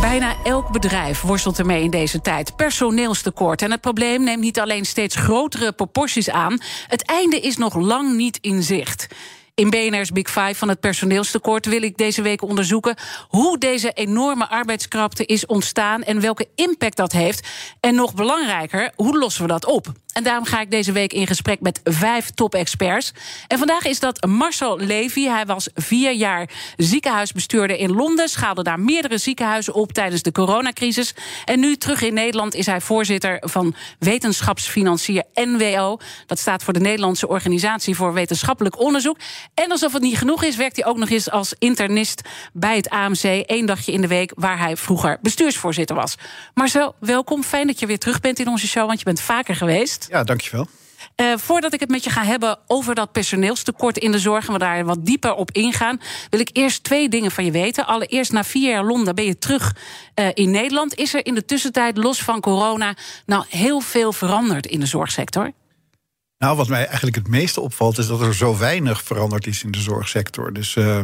Bijna elk bedrijf worstelt ermee in deze tijd. Personeelstekort. En het probleem neemt niet alleen steeds grotere proporties aan. Het einde is nog lang niet in zicht. In BNR's Big Five van het personeelstekort wil ik deze week onderzoeken hoe deze enorme arbeidskrapte is ontstaan en welke impact dat heeft. En nog belangrijker, hoe lossen we dat op? En daarom ga ik deze week in gesprek met vijf top-experts. En vandaag is dat Marcel Levy. Hij was vier jaar ziekenhuisbestuurder in Londen. Schaalde daar meerdere ziekenhuizen op tijdens de coronacrisis. En nu terug in Nederland is hij voorzitter van wetenschapsfinancier NWO. Dat staat voor de Nederlandse Organisatie voor Wetenschappelijk Onderzoek. En alsof het niet genoeg is, werkt hij ook nog eens als internist bij het AMC. één dagje in de week, waar hij vroeger bestuursvoorzitter was. Marcel, welkom. Fijn dat je weer terug bent in onze show, want je bent vaker geweest. Ja, dankjewel. Uh, voordat ik het met je ga hebben over dat personeelstekort in de zorg... en we daar wat dieper op ingaan... wil ik eerst twee dingen van je weten. Allereerst, na vier jaar Londen ben je terug uh, in Nederland. Is er in de tussentijd, los van corona... nou heel veel veranderd in de zorgsector? Nou, wat mij eigenlijk het meeste opvalt... is dat er zo weinig veranderd is in de zorgsector. Dus uh,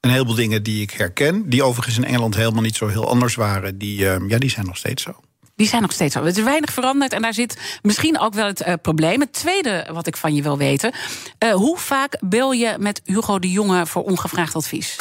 een heleboel dingen die ik herken... die overigens in Engeland helemaal niet zo heel anders waren... die, ehm, ja, die zijn nog steeds zo die zijn nog steeds zo. Het is weinig veranderd en daar zit misschien ook wel het uh, probleem. Het tweede wat ik van je wil weten. Uh, hoe vaak bel je met Hugo de Jonge voor ongevraagd advies?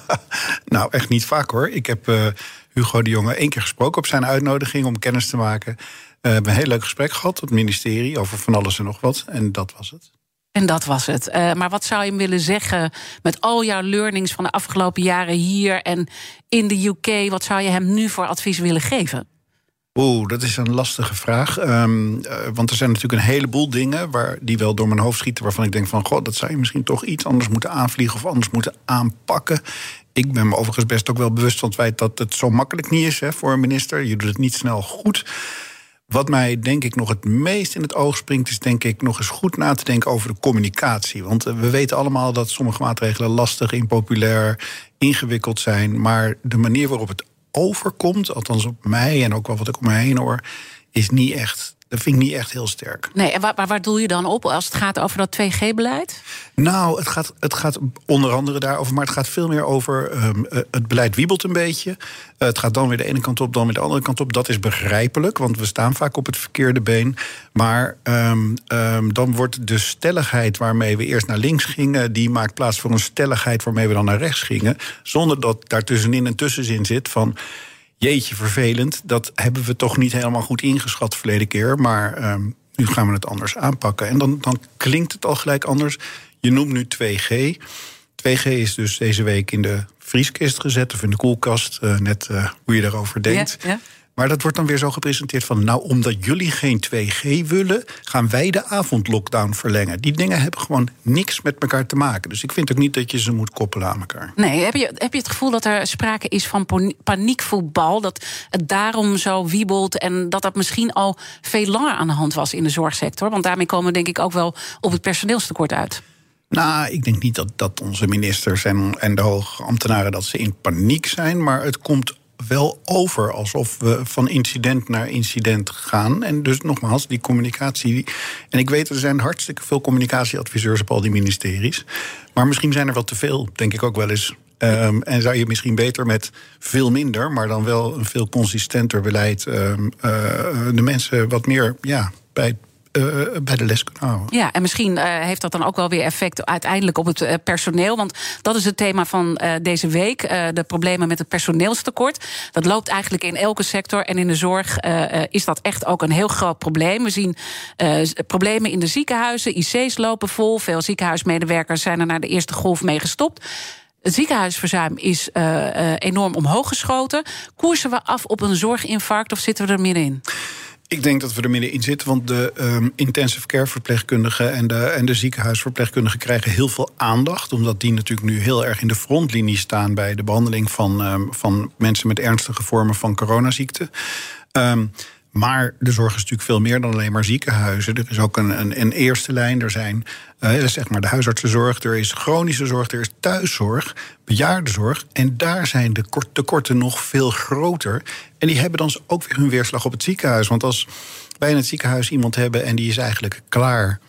nou, echt niet vaak hoor. Ik heb uh, Hugo de Jonge één keer gesproken op zijn uitnodiging om kennis te maken. we hebben een heel leuk gesprek gehad op het ministerie over van alles en nog wat. En dat was het. En dat was het. Uh, maar wat zou je hem willen zeggen met al jouw learnings van de afgelopen jaren hier en in de UK? Wat zou je hem nu voor advies willen geven? Oeh, dat is een lastige vraag. Um, uh, want er zijn natuurlijk een heleboel dingen waar, die wel door mijn hoofd schieten... waarvan ik denk van, god, dat zou je misschien toch iets anders moeten aanvliegen... of anders moeten aanpakken. Ik ben me overigens best ook wel bewust van het feit dat het zo makkelijk niet is hè, voor een minister. Je doet het niet snel goed. Wat mij denk ik nog het meest in het oog springt, is denk ik nog eens goed na te denken over de communicatie. Want we weten allemaal dat sommige maatregelen lastig, impopulair, ingewikkeld zijn. Maar de manier waarop het overkomt, althans op mij en ook wel wat ik om me heen hoor, is niet echt. Dat vind ik niet echt heel sterk. Nee, en waar, waar doe je dan op als het gaat over dat 2G-beleid? Nou, het gaat, het gaat onder andere daarover, maar het gaat veel meer over. Um, het beleid wiebelt een beetje. Uh, het gaat dan weer de ene kant op, dan weer de andere kant op. Dat is begrijpelijk, want we staan vaak op het verkeerde been. Maar um, um, dan wordt de stelligheid waarmee we eerst naar links gingen, die maakt plaats voor een stelligheid waarmee we dan naar rechts gingen. Zonder dat daartussenin een tussenzin zit van jeetje, vervelend. Dat hebben we toch niet helemaal goed ingeschat verleden keer. Maar um, nu gaan we het anders aanpakken. En dan, dan klinkt het al gelijk anders. Je noemt nu 2G. 2G is dus deze week in de vrieskist gezet of in de koelkast. Uh, net uh, hoe je daarover denkt. Ja, ja. Maar dat wordt dan weer zo gepresenteerd van... nou, omdat jullie geen 2G willen, gaan wij de avondlockdown verlengen. Die dingen hebben gewoon niks met elkaar te maken. Dus ik vind ook niet dat je ze moet koppelen aan elkaar. Nee, heb je, heb je het gevoel dat er sprake is van paniekvoetbal? Dat het daarom zo wiebelt en dat dat misschien al veel langer aan de hand was in de zorgsector? Want daarmee komen we denk ik ook wel op het personeelstekort uit. Nou, ik denk niet dat, dat onze ministers en, en de hoge ambtenaren dat ze in paniek zijn. Maar het komt wel over alsof we van incident naar incident gaan. En dus nogmaals, die communicatie. En ik weet, er zijn hartstikke veel communicatieadviseurs op al die ministeries. Maar misschien zijn er wel te veel, denk ik ook wel eens. Um, en zou je misschien beter met veel minder, maar dan wel een veel consistenter beleid. Um, uh, de mensen wat meer ja, bij uh, bij de les kunnen houden. Ja, en misschien uh, heeft dat dan ook wel weer effect uiteindelijk op het personeel. Want dat is het thema van deze week. de problemen met het personeelstekort. Dat loopt eigenlijk in elke sector. En in de zorg is dat echt ook een heel groot probleem. We zien problemen in de ziekenhuizen. IC's lopen vol. Veel ziekenhuismedewerkers zijn er naar de eerste golf mee gestopt. Het ziekenhuisverzuim is uh, enorm omhoog geschoten. Koersen we af op een zorginfarct of zitten we er middenin? Ik denk dat we er middenin zitten, want de um, intensive care verpleegkundigen en de, en de ziekenhuisverpleegkundigen krijgen heel veel aandacht. Omdat die natuurlijk nu heel erg in de frontlinie staan bij de behandeling van, um, van mensen met ernstige vormen van coronaziekte. Um, maar de zorg is natuurlijk veel meer dan alleen maar ziekenhuizen. Er is ook een, een, een eerste lijn. Er zijn uh, zeg maar de huisartsenzorg, er is chronische zorg, er is thuiszorg, bejaardenzorg. En daar zijn de tekorten nog veel groter. En die hebben dan ook weer hun weerslag op het ziekenhuis. Want als wij in het ziekenhuis iemand hebben en die is eigenlijk klaar,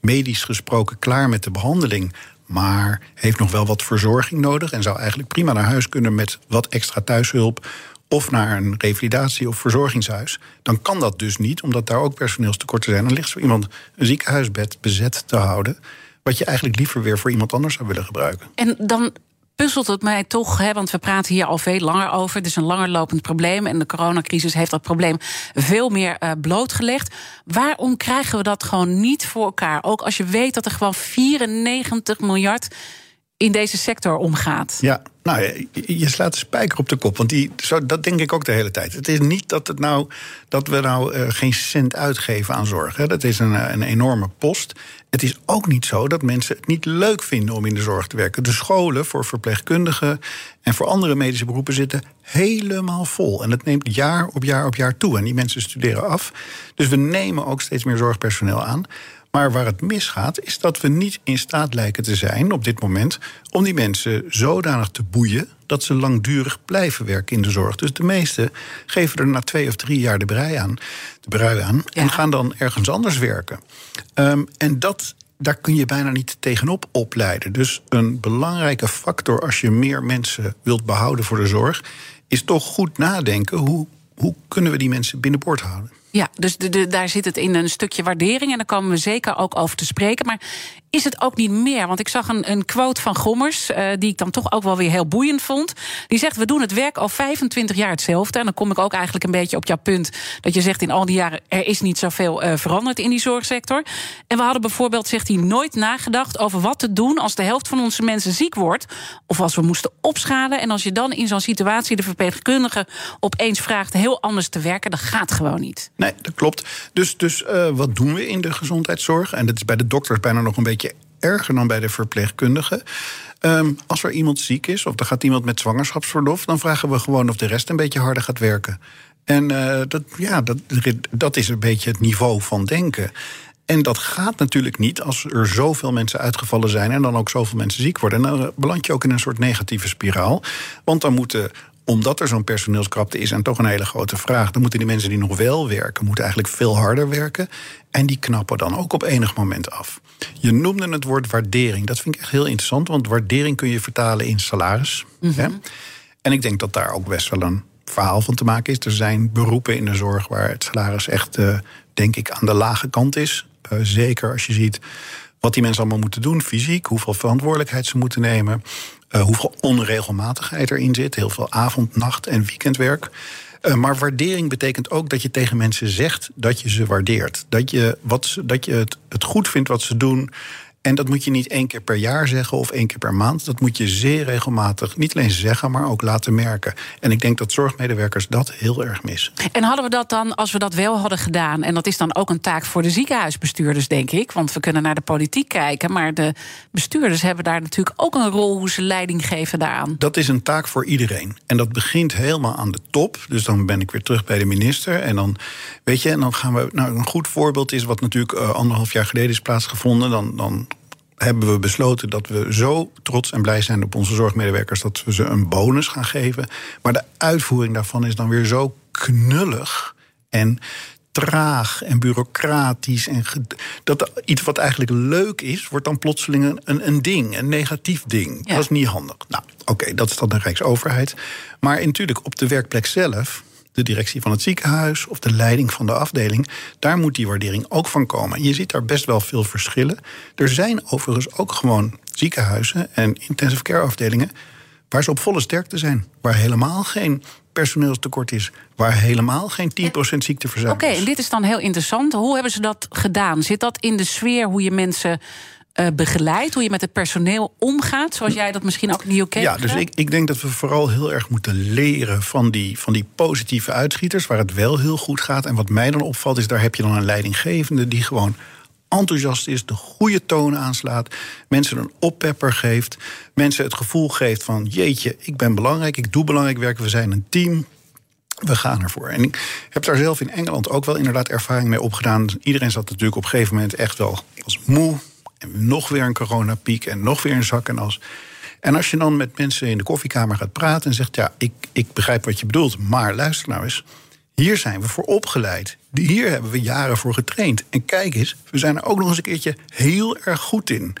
medisch gesproken, klaar met de behandeling maar heeft nog wel wat verzorging nodig en zou eigenlijk prima naar huis kunnen met wat extra thuishulp of naar een revalidatie- of verzorgingshuis, dan kan dat dus niet, omdat daar ook personeelstekorten zijn. Dan ligt zo iemand een ziekenhuisbed bezet te houden, wat je eigenlijk liever weer voor iemand anders zou willen gebruiken. En dan puzzelt het mij toch, hè, want we praten hier al veel langer over. Het is een langerlopend probleem en de coronacrisis heeft dat probleem veel meer uh, blootgelegd. Waarom krijgen we dat gewoon niet voor elkaar? Ook als je weet dat er gewoon 94 miljard in deze sector omgaat. Ja, nou, je, slaat de spijker op de kop. Want die, zo, dat denk ik ook de hele tijd. Het is niet dat, het nou, dat we nou uh, geen cent uitgeven aan zorg. Hè. Dat is een, eh, een enorme post. Het is ook niet zo dat mensen het niet leuk vinden om in de zorg te werken. De scholen voor verpleegkundigen en voor andere medische beroepen zitten helemaal vol. En dat neemt jaar op jaar op jaar toe. En die mensen studeren af. Dus we nemen ook steeds meer zorgpersoneel aan. Maar waar het misgaat, is dat we niet in staat lijken te zijn op dit moment om die mensen zodanig te boeien dat ze langdurig blijven werken in de zorg. Dus de meesten geven er na twee of drie jaar de brei aan, de brui aan en gaan dan ergens anders werken. Um, en dat, daar kun je bijna niet tegenop opleiden. Dus een belangrijke factor als je meer mensen wilt behouden voor de zorg, is toch goed nadenken hoe, hoe kunnen we die mensen binnenboord houden. Ja, dus de, daar zit het in een stukje waardering. En daar komen we zeker ook over te spreken. Maar is het ook niet meer? Want ik zag een, een quote van Gommers, uh, die ik dan toch ook wel weer heel boeiend vond. Die zegt: We doen het werk al 25 jaar hetzelfde. En dan kom ik ook eigenlijk een beetje op jouw punt. Dat je zegt: In al die jaren er is niet zoveel uh, veranderd in die zorgsector. En we hadden bijvoorbeeld, zegt hij, nooit nagedacht over wat te doen als de helft van onze mensen ziek wordt. Of als we moesten opschalen. En als je dan in zo'n situatie de verpleegkundige opeens vraagt heel anders te werken, dat gaat gewoon niet. Nee, dat klopt. Dus, dus uh, wat doen we in de gezondheidszorg? En dat is bij de dokters bijna nog een beetje erger dan bij de verpleegkundigen. Um, als er iemand ziek is of er gaat iemand met zwangerschapsverlof, dan vragen we gewoon of de rest een beetje harder gaat werken. En uh, dat, ja, dat, dat is een beetje het niveau van denken. En dat gaat natuurlijk niet als er zoveel mensen uitgevallen zijn en dan ook zoveel mensen ziek worden. En dan beland je ook in een soort negatieve spiraal. Want dan moeten omdat er zo'n personeelskrapte is en toch een hele grote vraag, dan moeten die mensen die nog wel werken, moeten eigenlijk veel harder werken. En die knappen dan ook op enig moment af. Je noemde het woord waardering. Dat vind ik echt heel interessant, want waardering kun je vertalen in salaris. Mm hè? En ik denk dat daar ook best wel een verhaal van te maken is. Er zijn beroepen in de zorg waar het salaris echt, uh, denk ik, aan de lage kant is. Uh, zeker als je ziet wat die mensen allemaal moeten doen, fysiek, hoeveel verantwoordelijkheid ze moeten nemen. Uh, hoeveel onregelmatigheid erin zit. Heel veel avond, nacht en weekendwerk. Uh, maar waardering betekent ook dat je tegen mensen zegt dat je ze waardeert. Dat je, wat, dat je het goed vindt wat ze doen. En dat moet je niet één keer per jaar zeggen of één keer per maand. Dat moet je zeer regelmatig niet alleen zeggen, maar ook laten merken. En ik denk dat zorgmedewerkers dat heel erg missen. En hadden we dat dan, als we dat wel hadden gedaan, en dat is dan ook een taak voor de ziekenhuisbestuurders, denk ik. Want we kunnen naar de politiek kijken, maar de bestuurders hebben daar natuurlijk ook een rol hoe ze leiding geven daaraan. Dat is een taak voor iedereen. En dat begint helemaal aan de top. Dus dan ben ik weer terug bij de minister. En dan, weet je, en dan gaan we. Nou, een goed voorbeeld is wat natuurlijk uh, anderhalf jaar geleden is plaatsgevonden. Dan. dan hebben we besloten dat we zo trots en blij zijn op onze zorgmedewerkers dat we ze een bonus gaan geven. Maar de uitvoering daarvan is dan weer zo knullig en traag en bureaucratisch. En dat iets wat eigenlijk leuk is, wordt dan plotseling een, een ding, een negatief ding. Dat is niet handig. Nou, oké, dat is dan de Rijksoverheid. Maar natuurlijk op de werkplek zelf de directie van het ziekenhuis of de leiding van de afdeling. Daar moet die waardering ook van komen. Je ziet daar best wel veel verschillen. Er zijn overigens ook gewoon ziekenhuizen en intensive care afdelingen waar ze op volle sterkte zijn. Waar helemaal geen personeelstekort is. Waar helemaal geen 10% ziekteverzuim is. Oké, en dit is dan heel interessant. Hoe hebben ze dat gedaan? Zit dat in de sfeer hoe je mensen uh, begeleidt, hoe je met het personeel omgaat, zoals jij dat misschien ook in de UK Ja, dus ik, ik denk dat we vooral heel erg moeten leren van die, van die positieve uitschieters, waar het wel heel goed gaat. En wat mij dan opvalt, is daar heb je dan een leidinggevende die gewoon enthousiast is, de goede toon aanslaat, mensen een oppepper geeft, mensen het gevoel geeft van jeetje, ik ben belangrijk, ik doe belangrijk werk, we zijn een team. We gaan ervoor. En ik heb daar zelf in Engeland ook wel inderdaad ervaring mee opgedaan. Iedereen zat natuurlijk op een gegeven moment echt wel als moe. En nog weer een coronapiek en nog weer een zak en as. En als je dan met mensen in de koffiekamer gaat praten en zegt: Ja, ik, ik begrijp wat je bedoelt, maar luister nou eens. Hier zijn we voor opgeleid. Hier hebben we jaren voor getraind. En kijk eens, we zijn er ook nog eens een keertje heel erg goed in.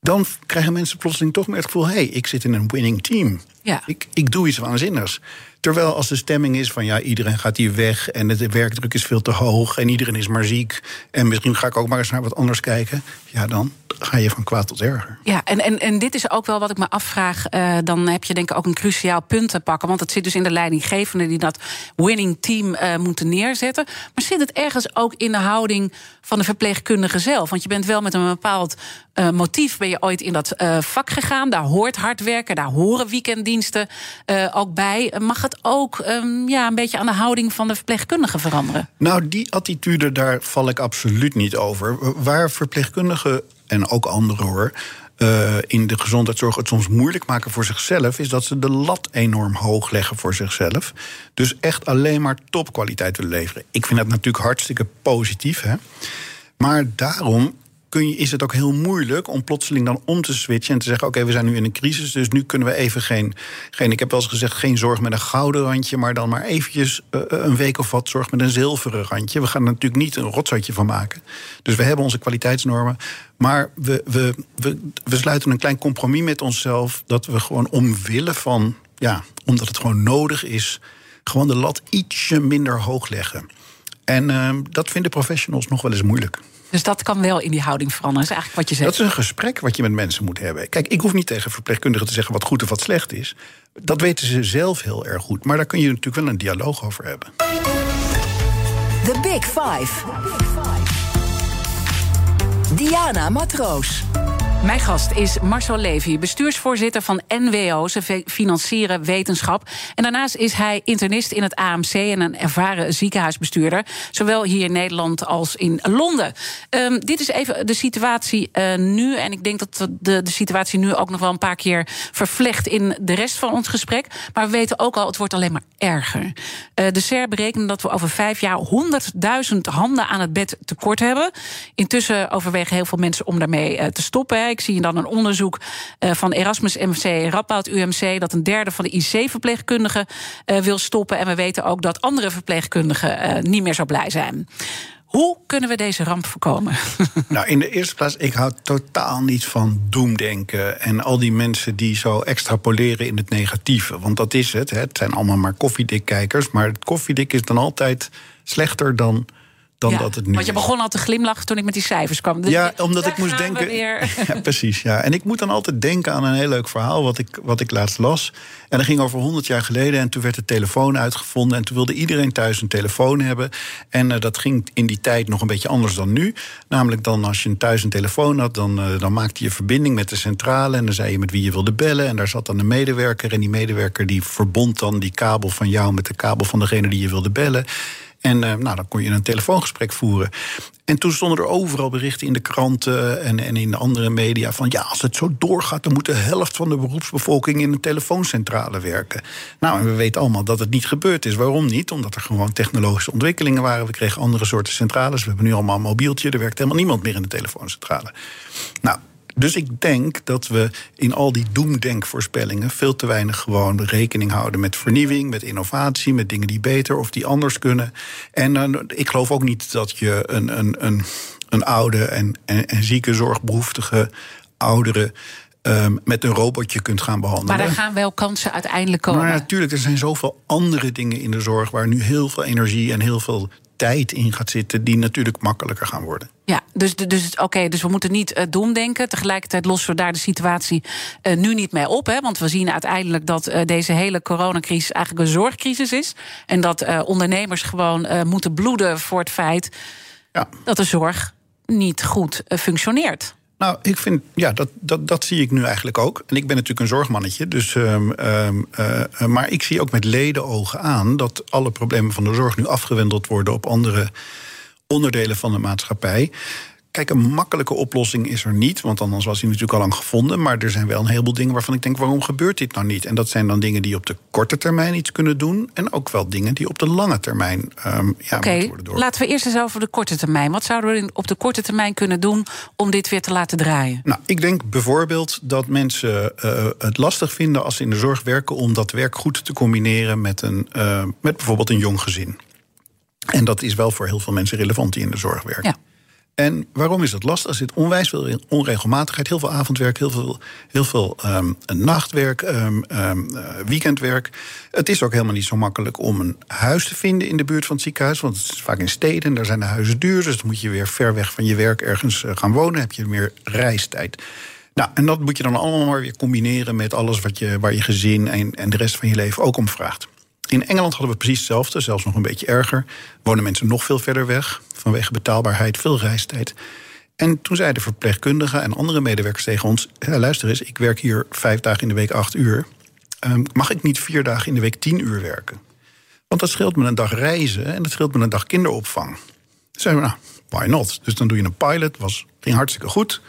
Dan krijgen mensen plotseling toch meer het gevoel: hé, hey, ik zit in een winning team. Ja. Ik, ik doe iets waanzinnigs. Terwijl als de stemming is van ja, iedereen gaat hier weg en de werkdruk is veel te hoog en iedereen is maar ziek en misschien ga ik ook maar eens naar wat anders kijken, ja, dan ga je van kwaad tot erger. Ja, en, en, en dit is ook wel wat ik me afvraag. Uh, dan heb je denk ik ook een cruciaal punt te pakken. Want het zit dus in de leidinggevende die dat winning team uh, moeten neerzetten. Maar zit het ergens ook in de houding van de verpleegkundige zelf? Want je bent wel met een bepaald uh, motief ben je ooit in dat vak gegaan. Daar hoort hard werken, daar horen weekenddiensten ook bij. Mag het ook um, ja, een beetje aan de houding van de verpleegkundige veranderen? Nou, die attitude, daar val ik absoluut niet over. Waar verpleegkundigen en ook anderen hoor. Uh, in de gezondheidszorg het soms moeilijk maken voor zichzelf, is dat ze de lat enorm hoog leggen voor zichzelf. Dus echt alleen maar topkwaliteit willen leveren. Ik vind dat natuurlijk hartstikke positief. Hè? Maar daarom kun je, is het ook heel moeilijk om plotseling dan om te switchen en te zeggen: Oké, we zijn nu in een crisis, dus nu kunnen we even geen, geen. Ik heb wel eens gezegd: geen zorg met een gouden randje, maar dan maar eventjes uh, een week of wat zorg met een zilveren randje. We gaan er natuurlijk niet een rotzatje van maken. Dus we hebben onze kwaliteitsnormen. Maar we, we, we, sluiten een klein compromis met onszelf dat we gewoon omwille van, ja, omdat het gewoon nodig is, gewoon de lat ietsje minder hoog leggen. En uh, dat vinden professionals nog wel eens moeilijk. Dus dat kan wel in die houding veranderen, is eigenlijk wat je zegt. Dat is een gesprek wat je met mensen moet hebben. Kijk, ik hoef niet tegen verpleegkundigen te zeggen wat goed of wat slecht is. Dat weten ze zelf heel erg goed. Maar daar kun je natuurlijk wel een dialoog over hebben. The Big Five. Diana Matroos. Mijn gast is Marcel Levy, bestuursvoorzitter van NWO. Ze financieren wetenschap. En daarnaast is hij internist in het AMC en een ervaren ziekenhuisbestuurder. Zowel hier in Nederland als in Londen. Um, dit is even de situatie uh, nu. En ik denk dat de, de situatie nu ook nog wel een paar keer vervlecht in de rest van ons gesprek. Maar we weten ook al, het wordt alleen maar erger. Uh, de SER berekenen dat we over vijf jaar 100.000 handen aan het bed tekort hebben. Intussen overwegen heel veel mensen om daarmee uh, te stoppen. Ik zie dan een onderzoek uh, van Erasmus MC, Radboud UMC, dat een derde van de IC-verpleegkundigen uh, wil stoppen. En we weten ook dat andere verpleegkundigen uh, niet meer zo blij zijn. Hoe kunnen we deze ramp voorkomen? Nou, in de eerste plaats, ik hou totaal niet van doemdenken. En al die mensen die zo extrapoleren in het negatieve. Want dat is het. Hè. Het zijn allemaal maar koffiedikkijkers. Maar het koffiedik is dan altijd slechter dan dan ja, dat het nu Want je begon al te glimlachen toen ik met die cijfers kwam. Dus ja, omdat ik moest denken. Ja, precies. Ja. En ik moet dan altijd denken aan een heel leuk verhaal wat ik, wat ik laatst las. En dat ging over 100 jaar geleden. En toen werd de telefoon uitgevonden. En toen wilde iedereen thuis een telefoon hebben. En uh, dat ging in die tijd nog een beetje anders dan nu. Namelijk dan als je thuis een telefoon had, dan, uh, dan maakte je verbinding met de centrale. En dan zei je met wie je wilde bellen. En daar zat dan een medewerker. En die medewerker die verbond dan die kabel van jou met de kabel van degene die je wilde bellen. En uh, nou, dan kon je een telefoongesprek voeren. En toen stonden er overal berichten in de kranten en, en in de andere media van ja, als het zo doorgaat, dan moet de helft van de beroepsbevolking in een telefooncentrale werken. Nou, en we weten allemaal dat het niet gebeurd is. Waarom niet? Omdat er gewoon technologische ontwikkelingen waren. We kregen andere soorten centrales. We hebben nu allemaal een mobieltje. Er werkt helemaal niemand meer in de telefooncentrale. Nou, dus ik denk dat we in al die doemdenkvoorspellingen veel te weinig gewoon rekening houden met vernieuwing, met innovatie, met dingen die beter of die anders kunnen. En uh, ik geloof ook niet dat je een, een, een, een oude en, en, en zieke zorgbehoeftige ouderen um, met een robotje kunt gaan behandelen. Maar er gaan wel kansen uiteindelijk komen. Maar natuurlijk, er zijn zoveel andere dingen in de zorg waar nu heel veel energie en heel veel tijd in gaat zitten, die natuurlijk makkelijker gaan worden. Ja, dus, dus, oké, okay, dus we moeten niet uh, doemdenken. Tegelijkertijd lossen we daar de situatie uh, nu niet mee op. Hè, want we zien uiteindelijk dat uh, deze hele coronacrisis eigenlijk een zorgcrisis is. En dat ondernemers gewoon moeten bloeden voor het feit ja. dat de zorg niet goed functioneert. Nou, ik vind, ja, dat, dat, dat zie ik nu eigenlijk ook. En ik ben natuurlijk een zorgmannetje. Dus, um, um, uh, maar ik zie ook met ledenogen aan dat alle problemen van de zorg nu afgewendeld worden op andere onderdelen van de maatschappij. Kijk, een makkelijke oplossing is er niet, want anders was hij natuurlijk al lang gevonden. Maar er zijn wel een heleboel dingen waarvan ik denk: waarom gebeurt dit nou niet? En dat zijn dan dingen die op de korte termijn iets kunnen doen. En ook wel dingen die op de lange termijn um, ja, okay, worden door. Laten we eerst eens over de korte termijn. Wat zouden we op de korte termijn kunnen doen om dit weer te laten draaien? Nou, ik denk bijvoorbeeld dat mensen uh, het lastig vinden als ze in de zorg werken om dat werk goed te combineren met, een, uh, met bijvoorbeeld een jong gezin. En dat is wel voor heel veel mensen relevant die in de zorg werken. Ja. En waarom is dat lastig? Er zit onwijs veel onregelmatigheid, heel veel avondwerk, heel veel, heel veel um, nachtwerk, um, um, weekendwerk. Het is ook helemaal niet zo makkelijk om een huis te vinden in de buurt van het ziekenhuis. Want het is vaak in steden, daar zijn de huizen duur. Dus dan moet je weer ver weg van je werk ergens uh, gaan wonen. heb je meer reistijd. Nou, en dat moet je dan allemaal maar weer combineren met alles wat je, waar je gezin en, en de rest van je leven ook om vraagt. In Engeland hadden we precies hetzelfde, zelfs nog een beetje erger. Wonen mensen nog veel verder weg, vanwege betaalbaarheid, veel reistijd. En toen zeiden verpleegkundigen en andere medewerkers tegen ons: luister eens, ik werk hier vijf dagen in de week acht uur. Ehm, mag ik niet vier dagen in de week tien uur werken? Want dat scheelt me een dag reizen en dat scheelt me een dag kinderopvang. Toen zeiden we, nou, why not? Dus dan doe je een pilot, was, ging hartstikke goed.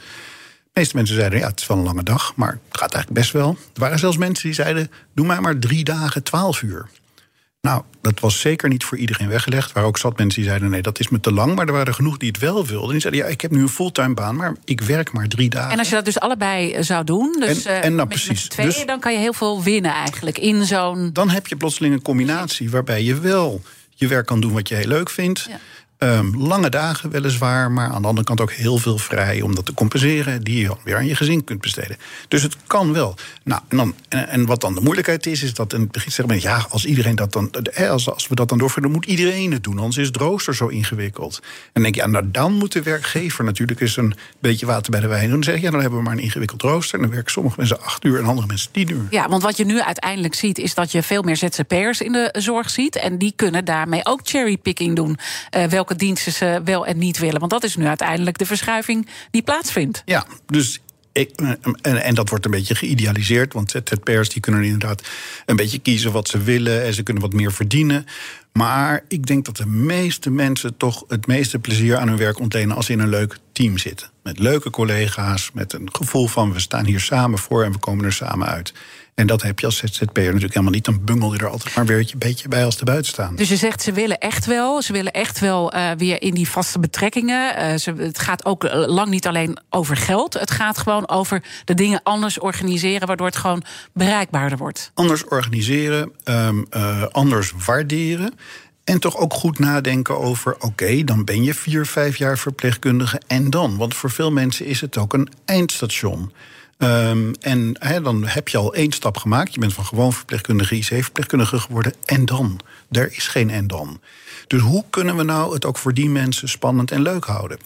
De meeste mensen zeiden, ja, het is wel een lange dag, maar het gaat eigenlijk best wel. Er waren zelfs mensen die zeiden, doe mij maar drie dagen, twaalf uur. Nou, dat was zeker niet voor iedereen weggelegd. Waar ook zat mensen die zeiden: nee, dat is me te lang. Maar er waren genoeg die het wel wilden. Die zeiden: ja, ik heb nu een fulltime baan, maar ik werk maar drie dagen. En als je dat dus allebei eh, zou doen, dus en, en nou, met, precies. Met dus, dan kan je heel veel winnen eigenlijk in zo'n. Dan heb je plotseling een combinatie waarbij je wel je werk kan doen wat je heel leuk vindt. Ja. Um, lange dagen weliswaar, maar aan de andere kant ook heel veel vrij om dat te compenseren, die je weer aan je gezin kunt besteden. Dus het kan wel. Nou, en, dan, en, wat dan de moeilijkheid is, is dat in het begin zeggen ja, als iedereen dat dan, als, als we dat dan doorvoeren, dan moet iedereen het doen, anders is het rooster zo ingewikkeld. En denk je, ja, nou dan moet de werkgever natuurlijk eens een beetje water bij de wijn doen. Dan zeg je, ja, dan hebben we maar een ingewikkeld rooster. En dan werken sommige mensen acht uur en andere mensen tien uur. Ja, want wat je nu uiteindelijk ziet, is dat je veel meer ZZP'ers in de zorg ziet. En die kunnen daarmee ook cherrypicking doen. Uh, welke diensten ze wel en niet willen. Want dat is nu uiteindelijk de verschuiving die plaatsvindt. Ja, dus ik, en, en, dat wordt een beetje geïdealiseerd. Want ZZP'ers die kunnen inderdaad een beetje kiezen wat ze willen. En ze kunnen wat meer verdienen. Maar ik denk dat de meeste mensen toch het meeste plezier aan hun werk ontlenen als in een leuk team zitten. Met leuke collega's, met een gevoel van we staan hier samen voor en we komen er samen uit. En dat heb je als ZZP'er natuurlijk helemaal niet. Dan bungel je er altijd maar weer een beetje bij als de buiten Dus je zegt ze willen echt wel. Ze willen echt wel uh, weer in die vaste betrekkingen. Uh, ze, het gaat ook eh, lang niet alleen over geld. Het gaat gewoon over de dingen anders organiseren. Waardoor het gewoon bereikbaarder wordt. Anders organiseren, um, uh, anders waarderen. En toch ook goed nadenken over: oké, dan ben je vier, vijf jaar verpleegkundige. En dan? Want voor veel mensen is het ook een eindstation. Um, en dan heb je al één stap gemaakt. Je bent van gewoon verpleegkundige IC-verpleegkundige geworden. En dan? Er is geen en dan. Dus hoe kunnen we nou het ook voor die mensen spannend en leuk houden?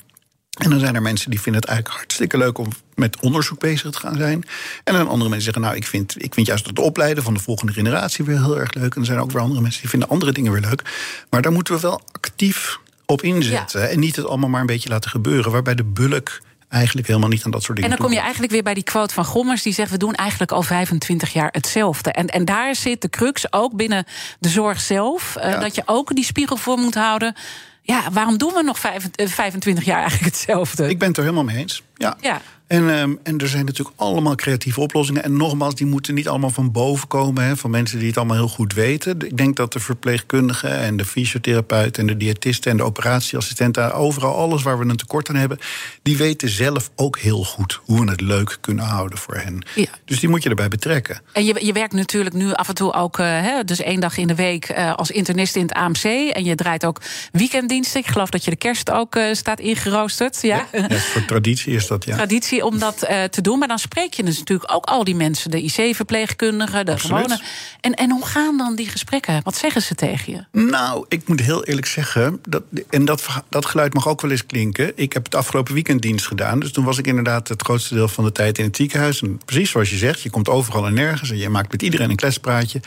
En dan zijn er mensen die vinden het eigenlijk hartstikke leuk om met onderzoek bezig te gaan zijn. En dan andere mensen zeggen, nou, ik vind, ik vind juist het opleiden van de volgende generatie weer heel erg leuk. En er zijn ook weer andere mensen die vinden andere dingen weer leuk. Maar daar moeten we wel actief op inzetten. En niet het allemaal maar een beetje laten gebeuren. Waarbij de bulk eigenlijk helemaal niet aan dat soort dingen. En dan kom je eigenlijk weer bij die quote van Gommers, die zegt: We doen eigenlijk al 25 jaar hetzelfde. En, en daar zit de crux ook binnen de zorg zelf. Uh, Dat je ook die spiegel voor moet houden. Ja, waarom doen we nog 25 jaar eigenlijk hetzelfde? Ik ben het er helemaal mee eens. Ja. ja. En, ehm, en er zijn natuurlijk allemaal creatieve oplossingen. En nogmaals, die moeten niet allemaal van boven komen, hè, van mensen die het allemaal heel goed weten. Ik denk dat de verpleegkundigen en de fysiotherapeuten en de diëtisten en de operatieassistenten, overal alles waar we een tekort aan hebben, die weten zelf ook heel goed hoe we het leuk kunnen houden voor hen. Ja. Dus die moet je erbij betrekken. En je, je werkt natuurlijk nu af en toe ook, uh, hè, dus één dag in de week uh, als internist in het AMC. En je draait ook weekenddiensten. Ik geloof dat je de kerst ook uh, staat ingeroosterd. Ja, ja voor traditie is dat, ja. Traditie om dat uh, te doen. Maar dan spreek je dus natuurlijk ook al die mensen, de IC-verpleegkundigen, de gewone. En, en hoe gaan dan die gesprekken? Wat zeggen ze tegen je? Nou, ik moet heel eerlijk zeggen, dat, en dat, dat geluid mag ook wel eens klinken. Ik heb het afgelopen weekend dienst gedaan. Dus toen was ik inderdaad het grootste deel van de tijd in het ziekenhuis. En precies zoals je zegt, je komt overal en nergens. En je maakt met iedereen een klespraatje.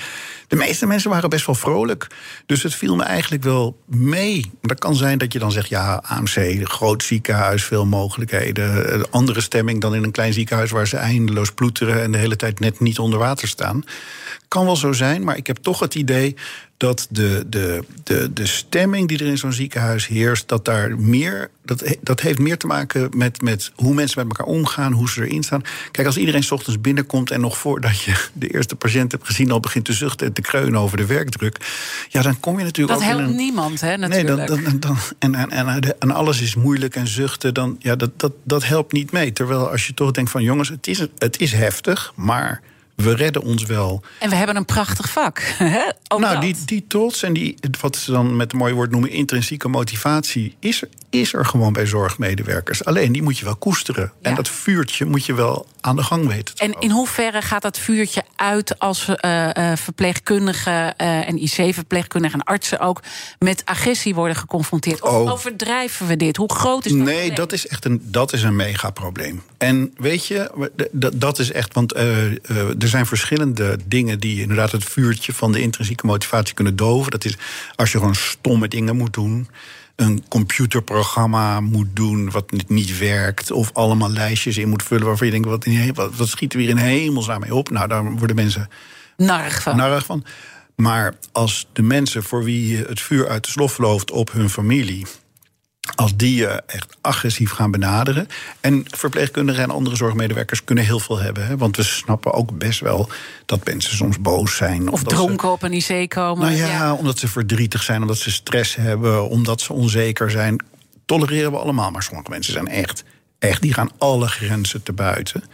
De meeste mensen waren best wel vrolijk. Dus het viel me eigenlijk wel mee. Dat kan zijn dat je dan zegt, ja, AMC, groot ziekenhuis, veel mogelijkheden, andere steden dan in een klein ziekenhuis waar ze eindeloos ploeteren en de hele tijd net niet onder water staan. Kan wel zo zijn, maar ik heb toch het idee dat de, de, de, de stemming die er in zo'n ziekenhuis heerst, dat daar meer. Dat, dat heeft meer te maken met, met hoe mensen met elkaar omgaan, hoe ze erin staan. Kijk, als iedereen s ochtends binnenkomt en nog voordat je de eerste patiënt hebt gezien, al begint te zuchten en te kreunen over de werkdruk. Ja, dan kom je natuurlijk dat ook. Dat helpt een, niemand, hè? Natuurlijk. Nee, dan, dan, dan, en, en, en, en alles is moeilijk en zuchten, dan ja, dat, dat, dat helpt niet mee. Terwijl als je toch denkt van jongens, het is, het is heftig, maar we redden ons wel. En we hebben een prachtig vak. Hè? nou, die, die trots en die, wat ze dan met een mooi woord noemen, intrinsieke motivatie, is, is er gewoon bij zorgmedewerkers. Alleen die moet je wel koesteren. Ja. En dat vuurtje moet je wel aan de gang weten. en in hoeverre gaat dat vuurtje uit als uh, uh, verpleegkundigen uh, en IC-verpleegkundigen en artsen ook met agressie worden geconfronterd? Of oh. overdrijven we dit? Hoe groot is dat? Nee, probleem? dat is echt een, dat is een megaprobleem. En weet je, dat is echt, want er zijn verschillende dingen die inderdaad het vuurtje van de intrinsieke motivatie kunnen doven. Dat is als je gewoon stomme dingen moet doen een computerprogramma moet doen wat niet werkt. Of allemaal lijstjes in moet vullen waarvan je denkt: wat, wat, wat schieten we hier in hemelsnaam mee op? Nou, daar worden mensen narig van. narig van. Maar als de mensen voor wie het vuur uit de slof loopt op hun familie als die je echt agressief gaan benaderen. En verpleegkundigen en andere zorgmedewerkers kunnen heel veel hebben. Hè? Want we snappen ook best wel dat mensen soms boos zijn. Of, of dronken ze, op een IC komen. Nou ja, ja, omdat ze verdrietig zijn, omdat ze stress hebben, omdat ze onzeker zijn. Tolereren we allemaal. Maar sommige mensen zijn echt, echt, die gaan alle grenzen te buiten.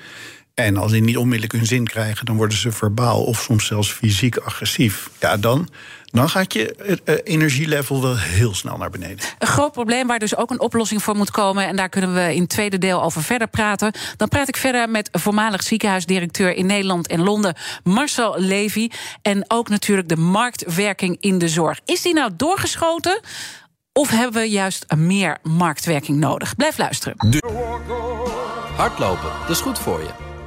En als die niet onmiddellijk hun zin krijgen, dan worden ze verbaal of soms zelfs fysiek agressief. Ja, dan, dan gaat je uh, energielevel wel heel snel naar beneden. Een groot probleem waar dus ook een oplossing voor moet komen. En daar kunnen we in het tweede deel over verder praten. Dan praat ik verder met voormalig ziekenhuisdirecteur in Nederland en Londen, Marcel Levy. En ook natuurlijk de marktwerking in de zorg. Is die nou doorgeschoten? Of hebben we juist meer marktwerking nodig? Blijf luisteren. Hardlopen, dat is goed voor je.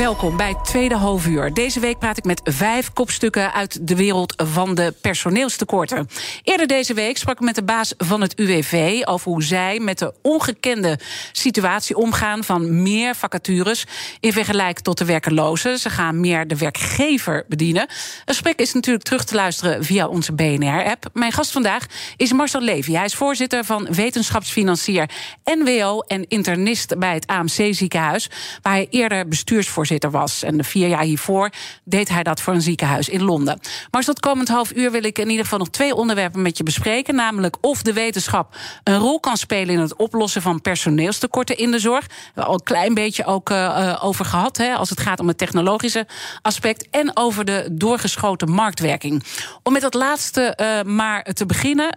Welkom bij tweede halfuur. Deze week praat ik met vijf kopstukken uit de wereld van de personeelstekorten. Eerder deze week sprak ik met de baas van het UWV over hoe zij met de ongekende situatie omgaan van meer vacatures in vergelijking tot de werkelozen. Ze gaan meer de werkgever bedienen. Het gesprek is natuurlijk terug te luisteren via onze BNR-app. Mijn gast vandaag is Marcel Levy. Hij is voorzitter van wetenschapsfinancier NWO en internist bij het AMC ziekenhuis, waar hij eerder bestuursvoorzitter was. En de vier jaar hiervoor deed hij dat voor een ziekenhuis in Londen. Maar tot komend half uur wil ik in ieder geval nog twee onderwerpen met je bespreken. Namelijk of de wetenschap een rol kan spelen in het oplossen van personeelstekorten in de zorg. We hebben al een klein beetje ook uh, over gehad, hè, als het gaat om het technologische aspect. En over de doorgeschoten marktwerking. Om met dat laatste uh, maar te beginnen.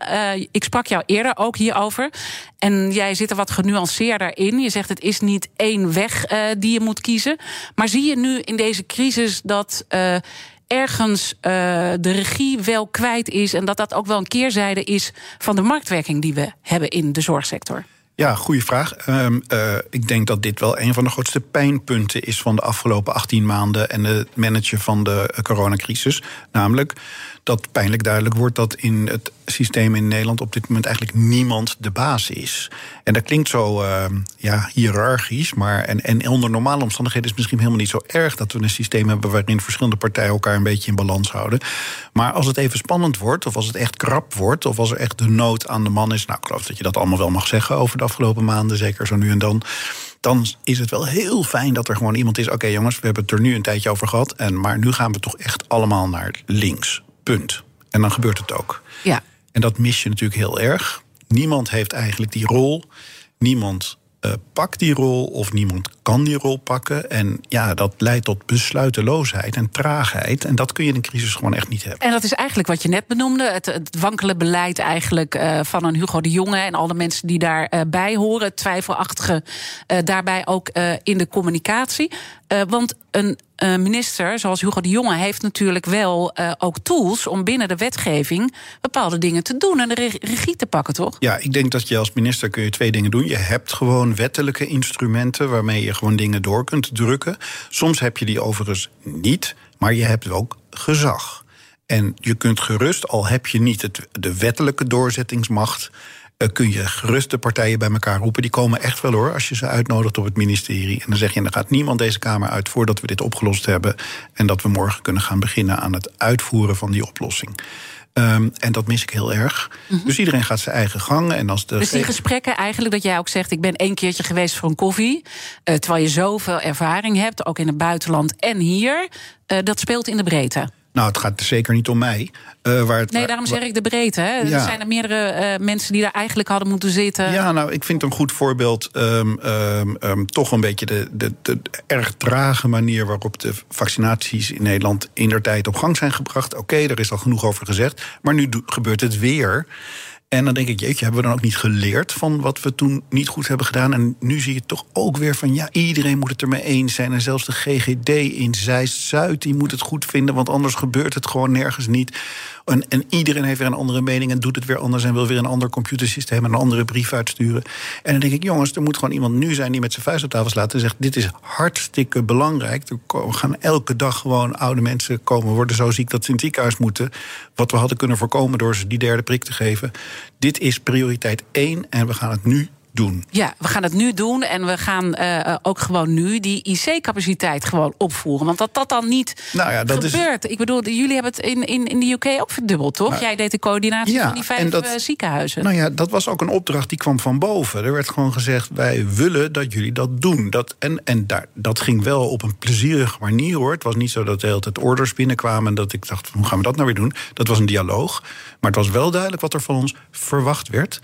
Ik sprak jou eerder ook hierover. En jij zit er wat genuanceerder in. Je zegt het is niet één weg die je moet kiezen. Maar zie je nu in deze crisis dat uh, ergens uh, de regie wel kwijt is... en dat dat ook wel een keerzijde is van de marktwerking die we hebben in de zorgsector? Ja, goede vraag. Um, uh, ik denk dat dit wel een van de grootste pijnpunten is van de afgelopen 18 maanden en het managen van de coronacrisis. Namelijk dat pijnlijk duidelijk wordt dat in het systeem in Nederland op dit moment eigenlijk niemand de baas is. En dat klinkt zo uh, ja, hiërarchisch, maar en, en onder normale omstandigheden is het misschien helemaal niet zo erg dat we een systeem hebben waarin verschillende partijen elkaar een beetje in balans houden. Maar als het even spannend wordt, of als het echt krap wordt, of als er echt de nood aan de man is, nou, ik geloof dat je dat allemaal wel mag zeggen over de afgelopen maanden, zeker zo nu en dan dan is het wel heel fijn dat er gewoon iemand is. Oké, jongens, we hebben het er nu een tijdje over gehad. En, maar nu gaan we toch echt allemaal naar links. Punt. En dan gebeurt het ook. Ja. En dat mis je natuurlijk heel erg. Niemand heeft eigenlijk die rol. Niemand uh, pakt die rol of niemand kan die rol pakken. En ja, dat leidt tot besluiteloosheid en traagheid. En dat kun je in een crisis gewoon echt niet hebben. En dat is eigenlijk wat je net benoemde. Het, het wankele beleid eigenlijk uh, van een Hugo de Jonge en alle mensen die daarbij uh, horen. Het twijfelachtige daarbij ook in de communicatie. want een uh, minister zoals Hugo de Jonge heeft natuurlijk wel uh, ook tools om binnen de wetgeving bepaalde dingen te doen en de regie te pakken, toch? Ja, ik denk dat je als minister kun je twee dingen doen. Je hebt gewoon wettelijke instrumenten waarmee je gewoon dingen door kunt drukken. Soms heb je die overigens niet, maar je hebt ook gezag. En je kunt gerust, al heb je niet het, de wettelijke doorzettingsmacht uh, kun je gerust de partijen bij elkaar roepen. Die komen echt wel hoor, als je ze uitnodigt op het ministerie. En dan zeg je, dan gaat niemand deze Kamer uit voordat we dit opgelost hebben. En dat we morgen kunnen gaan beginnen aan het uitvoeren van die oplossing. Um, en dat mis ik heel erg. Mm -hmm. Dus iedereen gaat zijn eigen gang. En als de dus die gesprekken eigenlijk, dat jij ook zegt... ik ben één keertje geweest voor een koffie... Uh, terwijl je zoveel ervaring hebt, ook in het buitenland en hier... Uh, dat speelt in de breedte. Nou, het gaat zeker niet om mij. Uh, waar het, nee, daarom zeg ik de breedte. Hè? Ja. Er zijn er meerdere uh, mensen die daar eigenlijk hadden moeten zitten. Ja, nou, ik vind een goed voorbeeld um, um, um, toch een beetje de, de, de, erg trage manier waarop de vaccinaties in Nederland in der tijd op gang zijn gebracht. Oké, okay, er is al genoeg over gezegd. Maar nu gebeurt het weer. En dan denk ik, jeetje, hebben we dan ook niet geleerd van wat we toen niet goed hebben gedaan? En nu zie je toch ook weer van, ja, iedereen moet het ermee eens zijn. En zelfs de GGD in Zeist-Zuid, die moet het goed vinden, want anders gebeurt het gewoon nergens niet. En, en, iedereen heeft weer een andere mening en doet het weer anders en wil weer een ander computersysteem en een andere brief uitsturen. En dan denk ik, jongens, er moet gewoon iemand nu zijn die met zijn vuist op tafel slaat en zegt: Dit is hartstikke belangrijk. Er gaan elke dag gewoon oude mensen komen, worden zo ziek dat ze in het ziekenhuis moeten. Wat we hadden kunnen voorkomen door ze die derde prik te geven. Dit is prioriteit één en we gaan het nu doen. Ja, we gaan het nu doen en we gaan uh, ook gewoon nu die IC-capaciteit gewoon opvoeren. Want dat dat dan niet nou ja, dat gebeurt. Is... Ik bedoel, jullie hebben het in, in, in de UK ook verdubbeld, toch? Nou, Jij deed de coördinatie ja, van die vijf dat, ziekenhuizen. Nou ja, dat was ook een opdracht die kwam van boven. Er werd gewoon gezegd, wij willen dat jullie dat doen. Dat, en en daar, dat ging wel op een plezierige manier, hoor. Het was niet zo dat de hele tijd orders binnenkwamen... en dat ik dacht, hoe gaan we dat nou weer doen? Dat was een dialoog. Maar het was wel duidelijk wat er van ons verwacht werd...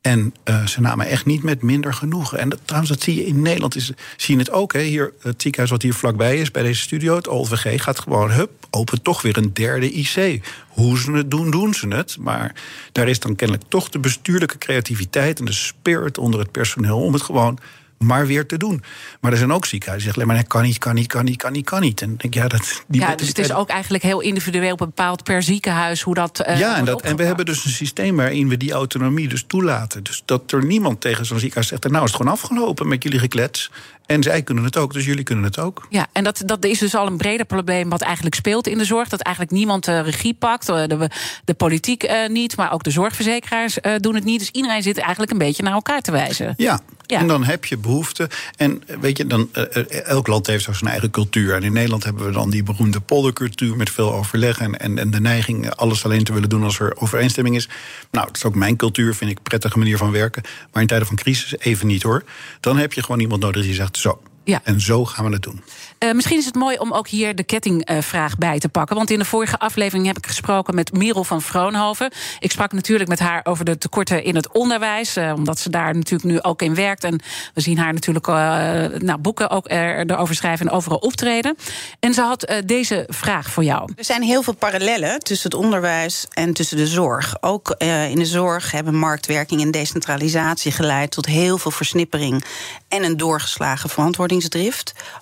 En uh, ze namen echt niet met minder genoegen. En dat, trouwens, dat zie je in Nederland. Is, zie je het ook. Hè? Hier, het ziekenhuis wat hier vlakbij is, bij deze studio, het OLVG, gaat gewoon, hup, open toch weer een derde IC. Hoe ze het doen, doen ze het. Maar daar is dan kennelijk toch de bestuurlijke creativiteit en de spirit onder het personeel om het gewoon maar weer te doen. Maar er zijn ook ziekenhuizen die zeggen... maar kan niet, kan niet, kan niet, kan niet, kan niet. En denk, ja, dat, die ja, dus het is ook eigenlijk heel individueel bepaald per ziekenhuis... hoe dat uh, Ja, en, dat, en we hebben dus een systeem waarin we die autonomie dus toelaten. Dus dat er niemand tegen zo'n ziekenhuis zegt... nou is het gewoon afgelopen met jullie geklets. En zij kunnen het ook, dus jullie kunnen het ook. Ja, en dat, dat is dus al een breder probleem wat eigenlijk speelt in de zorg. Dat eigenlijk niemand de regie pakt. De, de politiek uh, niet, maar ook de zorgverzekeraars uh, doen het niet. Dus iedereen zit eigenlijk een beetje naar elkaar te wijzen. Ja, En dan heb je behoefte. En weet je, dan, uh, elk land heeft zo zijn eigen cultuur. En in Nederland hebben we dan die beroemde poldercultuur met veel overleg. En, en, en de neiging alles alleen te willen doen als er overeenstemming is. Nou, dat is ook mijn cultuur, vind ik een prettige manier van werken. Maar in tijden van crisis even niet hoor. Dan heb je gewoon iemand nodig die zegt: Zo, ja. En zo gaan we het doen. Uh, misschien is het mooi om ook hier de kettingvraag uh, bij te pakken. Want in de vorige aflevering heb ik gesproken met Merel van Vroonhoven. Ik sprak natuurlijk met haar over de tekorten in het onderwijs. Uh, omdat ze daar natuurlijk nu ook in werkt. En we zien haar natuurlijk nou, boeken ook er, erover schrijven en overal optreden. En ze had deze vraag voor jou. Er zijn heel veel parallellen tussen het onderwijs en tussen de zorg. Ook in de zorg hebben marktwerking en decentralisatie geleid tot heel veel versnippering en een doorgeslagen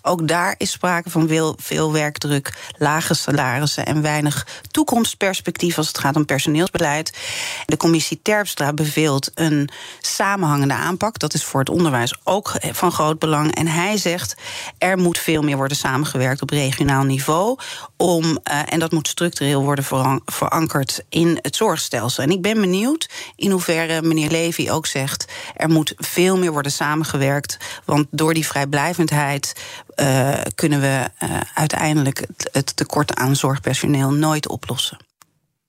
Ook daar is sprake van veel, werkdruk, lage salarissen en weinig toekomstperspectief als het gaat om personeelsbeleid. De commissie Terpstra beveelt een samenhangende aanpak. Dat is voor het onderwijs ook van groot belang. En hij zegt er moet veel meer worden samengewerkt op regionaal niveau. Om, uh, en dat moet structureel worden verankerd in het zorgstelsel. En ik ben benieuwd in hoeverre meneer Levy ook zegt er moet veel meer worden samengewerkt. Want door die uh, kunnen we uh, uiteindelijk het, tekort aan zorgpersoneel nooit oplossen.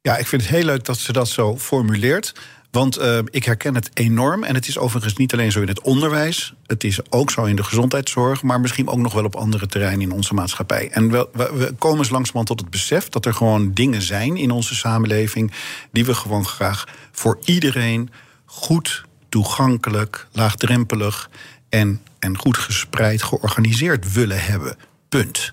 Ja, ik vind het heel leuk dat ze dat zo formuleert. Want uh, ik herken het enorm. En het is overigens niet alleen zo in het onderwijs. Het is ook zo in de gezondheidszorg. Maar misschien ook nog wel op andere terreinen in onze maatschappij. En we, we komen eens langzamerhand tot het besef dat er gewoon dingen zijn in onze samenleving. die we gewoon graag voor iedereen goed, toegankelijk, laagdrempelig en, en goed gespreid georganiseerd willen hebben. Punt.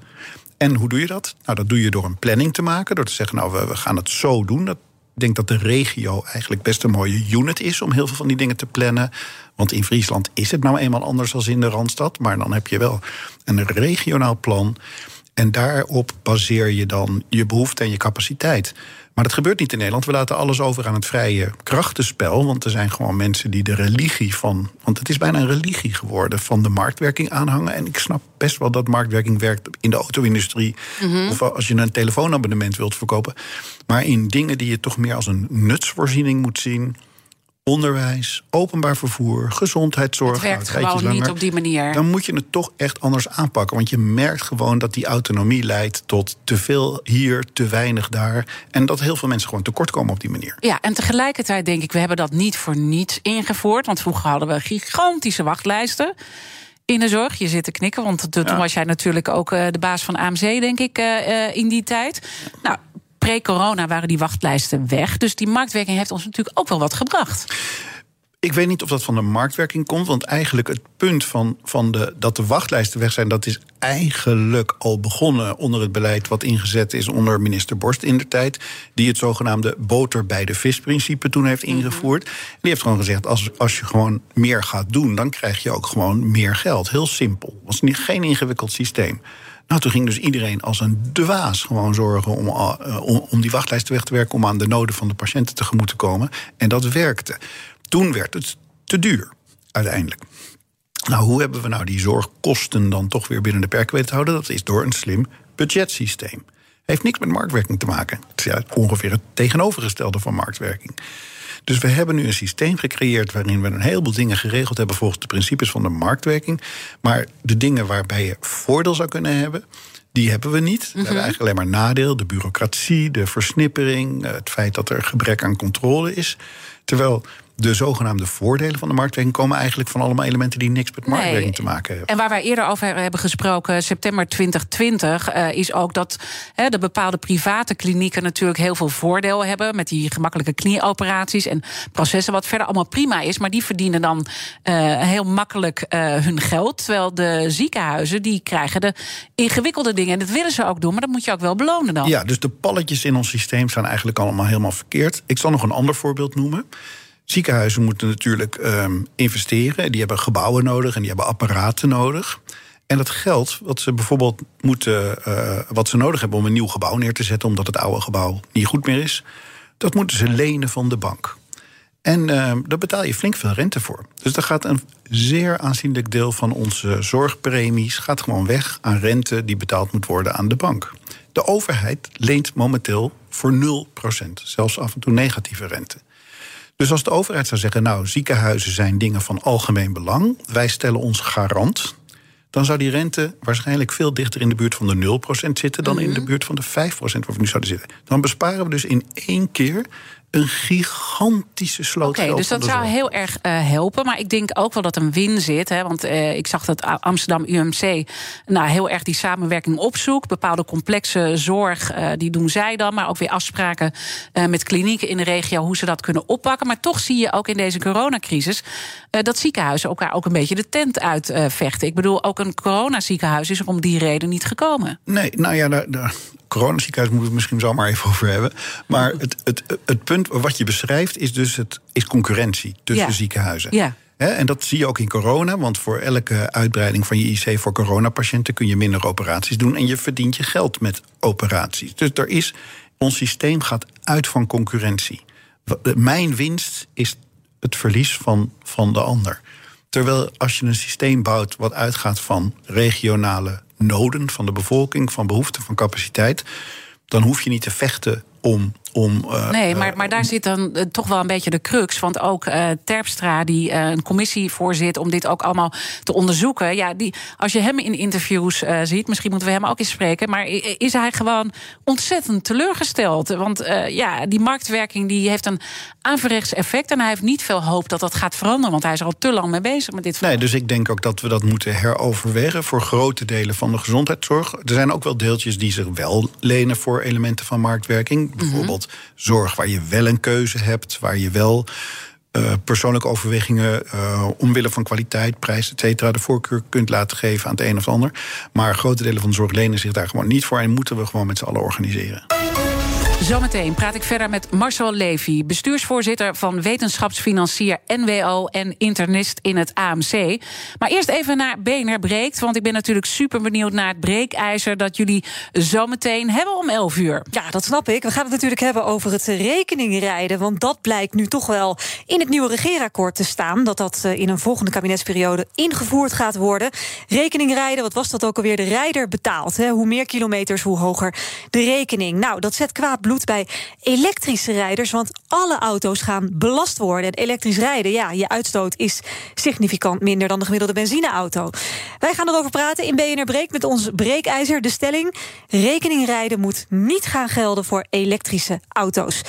En hoe doe je dat? Nou, dat doe je door een planning te maken. Door te zeggen, nou, we, gaan het zo doen. Dat, Ik denk dat de regio eigenlijk best een mooie unit is om heel veel van die dingen te plannen. Want in Friesland is het nou eenmaal anders dan in de Randstad. Maar dan heb je wel een regionaal plan. En daarop baseer je dan je behoefte en je capaciteit. Maar dat gebeurt niet in Nederland. We laten alles over aan het vrije krachtenspel. Want er zijn gewoon mensen die de religie van. Want het is bijna een religie geworden van de marktwerking aanhangen. En ik snap best wel dat marktwerking werkt in de auto-industrie. Of als je een telefoonabonnement wilt verkopen. Maar in dingen die je toch meer als een nutsvoorziening moet zien onderwijs, openbaar vervoer, gezondheidszorg. Het werkt nou, gewoon langer, niet op die manier. Dan moet je het toch echt anders aanpakken. Want je merkt gewoon dat die autonomie leidt tot te veel hier, te weinig daar. En dat heel veel mensen gewoon tekort komen op die manier. Ja, en tegelijkertijd denk ik, we hebben dat niet voor niets ingevoerd. Want vroeger hadden we gigantische wachtlijsten in de zorg. Je zit te knikken, want toen was jij natuurlijk ook uh, de baas van AMC, denk ik, uh, in die tijd. Nou, pre-corona waren die wachtlijsten weg. Dus die marktwerking heeft ons natuurlijk ook wel wat gebracht. Ik weet niet of dat van de marktwerking komt. Want eigenlijk het punt van, van de, dat de wachtlijsten weg zijn, dat is eigenlijk al begonnen onder het beleid wat ingezet is onder minister Borst in de tijd. Die het zogenaamde boter bij de vis-principe toen heeft mhm. ingevoerd. Die heeft gewoon gezegd: als, als je gewoon meer gaat doen, dan krijg je ook gewoon meer geld. Heel simpel. Het was niet, geen ingewikkeld systeem. Nou, toen ging dus iedereen als een dwaas gewoon zorgen om, uh, om, om die wachtlijsten weg te werken, om aan de noden van de patiënten tegemoet te komen. En dat werkte. Toen werd het te duur, uiteindelijk. Nou, hoe hebben we nou die zorgkosten dan toch weer binnen de perken weten te houden? Dat is door een slim budgetsysteem. Heeft niks met marktwerking te maken. Het is ongeveer het tegenovergestelde van marktwerking. Dus we hebben nu een systeem gecreëerd waarin we een heleboel dingen geregeld hebben volgens de principes van de marktwerking. Maar de dingen waarbij je voordeel zou kunnen hebben, die hebben we niet. We hebben mhm. eigenlijk alleen maar nadeel, de bureaucratie, de versnippering, het feit dat er gebrek aan controle is. Terwijl de zogenaamde voordelen van de marktwerking komen eigenlijk van allemaal elementen die niks met marktwerking te maken hebben. En waar wij eerder over hebben gesproken, september 2020, uh, eh, is ook dat de bepaalde private klinieken natuurlijk heel veel voordeel hebben met die gemakkelijke knieoperaties en processen, wat verder allemaal prima is, maar die verdienen dan uh, heel makkelijk uh, hun geld. Terwijl de ziekenhuizen die krijgen de ingewikkelde dingen. En dat willen ze ook doen, maar dat moet je ook wel belonen dan. Ja, dus de palletjes in ons systeem zijn eigenlijk allemaal helemaal verkeerd. Ik zal nog een ander voorbeeld noemen. Ziekenhuizen moeten natuurlijk um, investeren. Die hebben gebouwen nodig en die hebben apparaten nodig. En dat geld wat ze bijvoorbeeld moeten, uh, wat ze nodig hebben om een nieuw gebouw neer te zetten, omdat het oude gebouw niet goed meer is, dat moeten ze lenen van de bank. En uh, daar betaal je flink veel rente voor. Dus daar gaat een zeer aanzienlijk deel van onze zorgpremies gaat gewoon weg aan rente die betaald moet worden aan de bank. De overheid leent momenteel voor 0%, zelfs af en toe negatieve rente. Dus als de overheid zou zeggen, nou, ziekenhuizen zijn dingen van algemeen belang, wij stellen ons garant, dan zou die rente waarschijnlijk veel dichter in de buurt van de 0% zitten dan in de mhm. buurt van de 5% waar we nu zouden zitten. Dan besparen we dus in één keer een gigantische sloot. Oké, dus dat zou heel erg uh, helpen. Maar ik denk ook wel dat een win zit. Hè, want uh, ik zag dat Amsterdam UMC nou, heel erg die samenwerking opzoekt. Bepaalde complexe zorg, uh, die doen zij dan. Maar ook weer afspraken met klinieken in de regio hoe ze dat kunnen oppakken. Maar toch zie je ook in deze coronacrisis dat ziekenhuizen elkaar ook een beetje de tent uitvechten. ik bedoel, ook een coronaziekenhuis is er om die reden niet gekomen. Nee, nou ja, daar, daar coronaziekenhuis moeten we het misschien zo maar even over hebben. Maar het, het, het punt wat je beschrijft is dus het, is concurrentie tussen ziekenhuizen. Ja. en dat zie je ook in corona, want voor elke uitbreiding van je IC voor coronapatiënten kun je minder operaties doen en je verdient je geld met operaties. Dus er is, ons systeem gaat uit van concurrentie. Mijn winst is het verlies van, van de ander. Terwijl als je een systeem bouwt wat uitgaat van regionale noden van de bevolking, van behoeften, van capaciteit, dan hoef je niet te vechten om om, uh, nee, maar, maar daar zit dan uh, toch wel een beetje de crux. Want ook uh, Terpstra, die een commissie voorzit om dit ook allemaal te onderzoeken. Ja, die, als je hem in interviews ziet, misschien moeten we hem ook eens spreken. Maar is hij gewoon ontzettend teleurgesteld? Want ja, die marktwerking die heeft een averechts effect. En hij heeft niet veel hoop dat dat gaat veranderen. Want hij is al te lang mee bezig met dit. Nee, dus ik denk ook dat we dat moeten heroverwegen voor grote delen van de gezondheidszorg. Er zijn ook wel deeltjes die zich wel lenen voor elementen van marktwerking. Mhm. Zorg waar je wel een keuze hebt, waar je wel uh, persoonlijke overwegingen uh, omwille van kwaliteit, prijs, et cetera, de voorkeur kunt laten geven aan het een of ander. Maar grote delen van de zorg lenen zich daar gewoon niet voor en moeten we gewoon met z'n allen organiseren. Zometeen praat ik verder met Marcel Levy, bestuursvoorzitter van wetenschapsfinancier NWO en internist in het AMC. Maar eerst even naar BNR Breekt, want ik ben natuurlijk super benieuwd naar het breekijzer dat jullie zometeen hebben om 11 uur. Ja, dat snap ik. We gaan het natuurlijk hebben over het rekeningrijden, want dat blijkt nu toch wel in het nieuwe regeerakkoord te staan, dat dat eh, in een volgende kabinetsperiode ingevoerd gaat worden. Rekeningrijden, wat was dat ook alweer? De rijder betaalt. Hè? Hoe meer kilometers, hoe hoger de rekening. Nou, dat zet kwaad bloed bij elektrische rijders. Want alle auto's gaan belast worden. En elektrisch rijden, ja, je uitstoot is significant minder dan de gemiddelde benzineauto. Wij gaan erover praten in BNR Breek met ons breekijzer. De stelling: rekeningrijden moet niet gaan gelden voor elektrische auto's.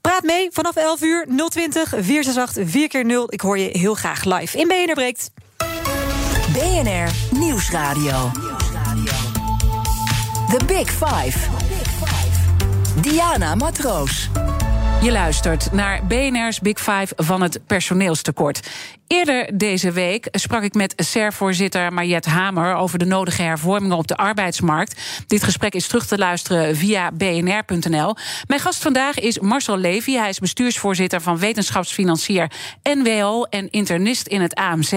Praat mee vanaf 11 uur 020 468 4 keer 0 Ik hoor je heel graag live in BNR Breekt. BNR Nieuwsradio. The Big Five. Diana Matroos. Je luistert naar BNR's Big Five van het personeelstekort. Eerder deze week sprak ik met SER-voorzitter Mariette Hamer over de nodige hervormingen op de arbeidsmarkt. Dit gesprek is terug te luisteren via bnr.nl. Mijn gast vandaag is Marcel Levy. Hij is bestuursvoorzitter van wetenschapsfinancier NWO en internist in het AMC.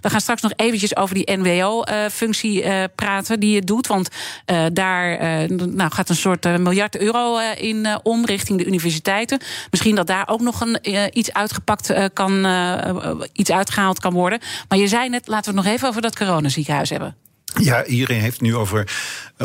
We gaan straks nog eventjes over die NWO-functie uh, praten die je doet. Want uh, daar nou, gaat een soort miljard euro in om richting de universiteiten. Misschien dat daar ook nog een, iets uitgepakt kan. iets uitgehaald kan worden. Maar je zei net, laten we het nog even over dat coronaziekenhuis hebben. Ja, iedereen heeft nu over.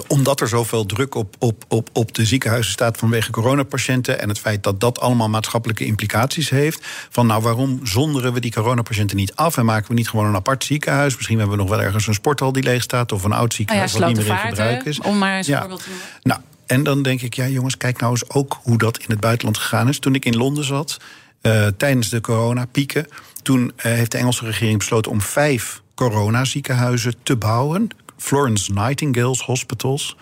Omdat er zoveel druk op, op, op, op de ziekenhuizen staat vanwege coronapatiënten. en het feit dat dat allemaal maatschappelijke implicaties heeft. van nou, waarom zonderen we die coronapatiënten niet af. en maken we niet gewoon een apart ziekenhuis? Misschien hebben we nog wel ergens een sporthal die leeg staat. of een oud ziekenhuis oh ja, wat niet meer in gebruik is. Om maar eens ja. voorbeeld te noemen. Nou, en dan denk ik, ja, jongens, kijk nou eens ook hoe dat in het buitenland gegaan is. Toen ik in Londen zat, uh, tijdens de coronapieken toen uh, heeft de Engelse regering besloten om vijf coronaziekenhuizen te bouwen. Florence Nightingale's Hospitals.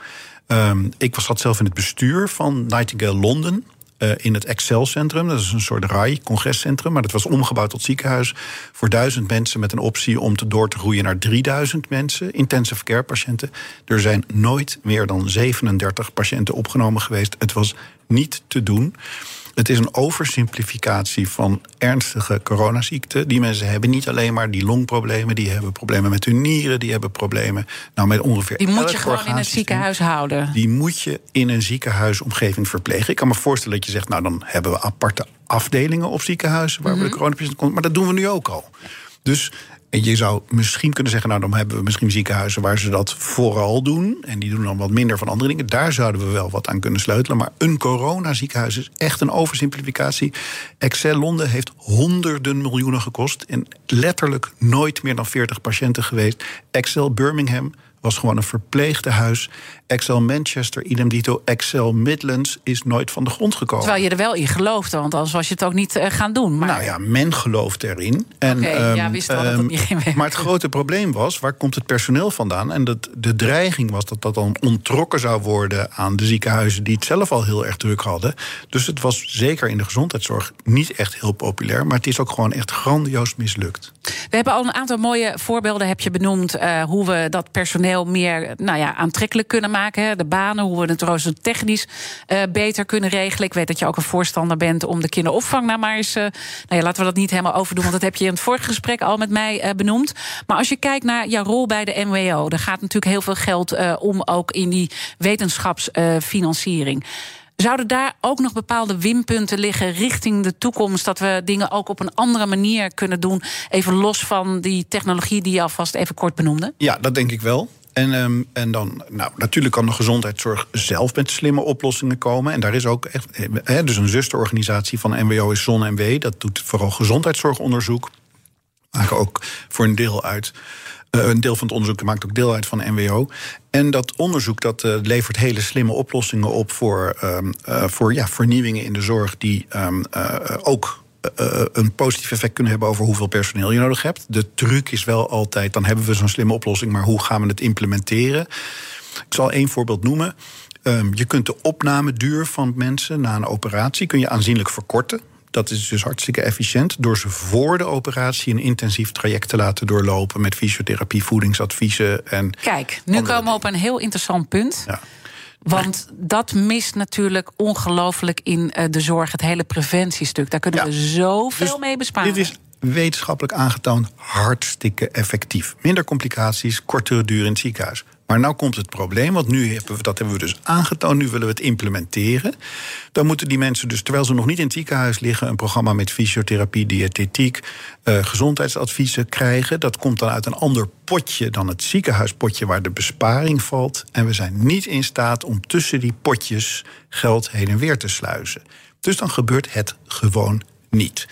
Um, ik was, zat zelf in het bestuur van Nightingale Londen. Uh, in het Excel Centrum. Dat is een soort RAI, congrescentrum. Maar dat was omgebouwd tot ziekenhuis. Voor duizend mensen met een optie om te door te groeien naar 3000 mensen. Intensive care patiënten. Er zijn nooit meer dan 37 patiënten opgenomen geweest. Het was niet te doen. Het is een oversimplificatie van ernstige coronaziekten. Die mensen hebben niet alleen maar die longproblemen, die hebben problemen met hun nieren, die hebben problemen nou, met ongeveer. Die moet je gewoon in het ziekenhuis houden. Die moet je in een ziekenhuisomgeving verplegen. Ik kan me voorstellen dat je zegt, nou dan hebben we aparte afdelingen op ziekenhuizen waar we de mhm. coronapatiënten komt. Maar dat doen we nu ook al. Dus je zou misschien kunnen zeggen, nou dan hebben we misschien ziekenhuizen waar ze dat vooral doen. En die doen dan wat minder van andere dingen. Daar zouden we wel wat aan kunnen sleutelen. Maar een coronaziekenhuis is echt een oversimplificatie. Excel Londen heeft honderden miljoenen gekost. En letterlijk nooit meer dan 40 patiënten geweest. Excel Birmingham was gewoon een verpleegde huis. Excel Manchester, idem dito. Excel Midlands is nooit van de grond gekomen. Terwijl je er wel in geloofde, want anders was je het ook niet uh, gaan doen. Maar... Nou ja, men gelooft erin. En, okay, um, ja, wist wel dat het niet ging werken. Maar het grote probleem was, waar komt het personeel vandaan? En dat, de dreiging was dat dat dan ontrokken zou worden... aan de ziekenhuizen die het zelf al heel erg druk hadden. Dus het was zeker in de gezondheidszorg niet echt heel populair... maar het is ook gewoon echt grandioos mislukt. We hebben al een aantal mooie voorbeelden, heb je benoemd... Uh, hoe we dat personeel meer nou ja, aantrekkelijk kunnen maken. De banen, hoe we het rooster technisch uh, beter kunnen regelen. Ik weet dat je ook een voorstander bent om de kinderopvang nou maar eens. Uh, nou ja, laten we dat niet helemaal overdoen, want dat heb je in het vorige gesprek al met mij uh, benoemd. Maar als je kijkt naar jouw rol bij de MWO, er gaat natuurlijk heel veel geld om ook in die wetenschapsfinanciering. Zouden daar ook nog bepaalde winpunten liggen richting de toekomst? Dat we dingen ook op een andere manier kunnen doen? Even los van die technologie die je alvast even kort benoemde? Ja, dat denk ik wel. En, um, en dan, nou, natuurlijk kan de gezondheidszorg zelf met slimme oplossingen komen. En daar is ook echt, he, dus een zusterorganisatie van MWO is ZonMW. Dat doet vooral gezondheidszorgonderzoek. Maken ook voor een deel uit. Uh, een deel van het onderzoek maakt ook deel uit van MWO. En dat onderzoek dat, uh, levert hele slimme oplossingen op voor, uh, voor ja, vernieuwingen in de zorg, die um, ook uh, een positief effect kunnen hebben over hoeveel personeel je nodig hebt. De truc is wel altijd, dan hebben we zo'n slimme oplossing, maar hoe gaan we het implementeren? Ik zal één voorbeeld noemen. Um, je kunt de opnameduur van mensen na een operatie kun je aanzienlijk verkorten. Dat is dus hartstikke efficiënt door ze voor de operatie een intensief traject te laten doorlopen met fysiotherapie, voedingsadviezen en. Kijk, nu komen we op een heel interessant punt. Ja. Want dat mist natuurlijk ongelooflijk in uh, de zorg, het hele preventiestuk. Daar kunnen Ja. we zoveel Dus mee besparen. Dit is wetenschappelijk aangetoond hartstikke effectief. Minder complicaties, kortere duur in het ziekenhuis. Maar nou komt het probleem, want nu hebben we dat hebben we dus aangetoond, nu willen we het implementeren. Dan moeten die mensen dus, terwijl ze nog niet in het ziekenhuis liggen, een programma met fysiotherapie, diëtetiek, eh, gezondheidsadviezen krijgen. Dat komt dan uit een ander potje dan het ziekenhuispotje waar de besparing valt. En we zijn niet in staat om tussen die potjes geld heen en weer te sluizen. Dus dan gebeurt het gewoon niet.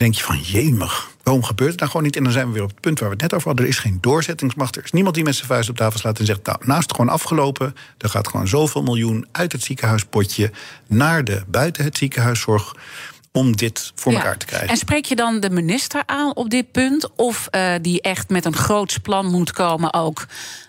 Dan denk je van, jemig, waarom gebeurt het nou gewoon niet? En dan zijn we weer op het punt waar we het net over hadden. Er is geen doorzettingsmacht. Er is niemand die met zijn vuist op tafel slaat en zegt... nou, het gewoon afgelopen. Er gaat gewoon zoveel miljoen uit het ziekenhuispotje... naar de buiten het ziekenhuiszorg om dit voor Ja. elkaar te krijgen. En spreek je dan de minister aan op dit punt? Of eh, die echt met een groots plan moet komen ook...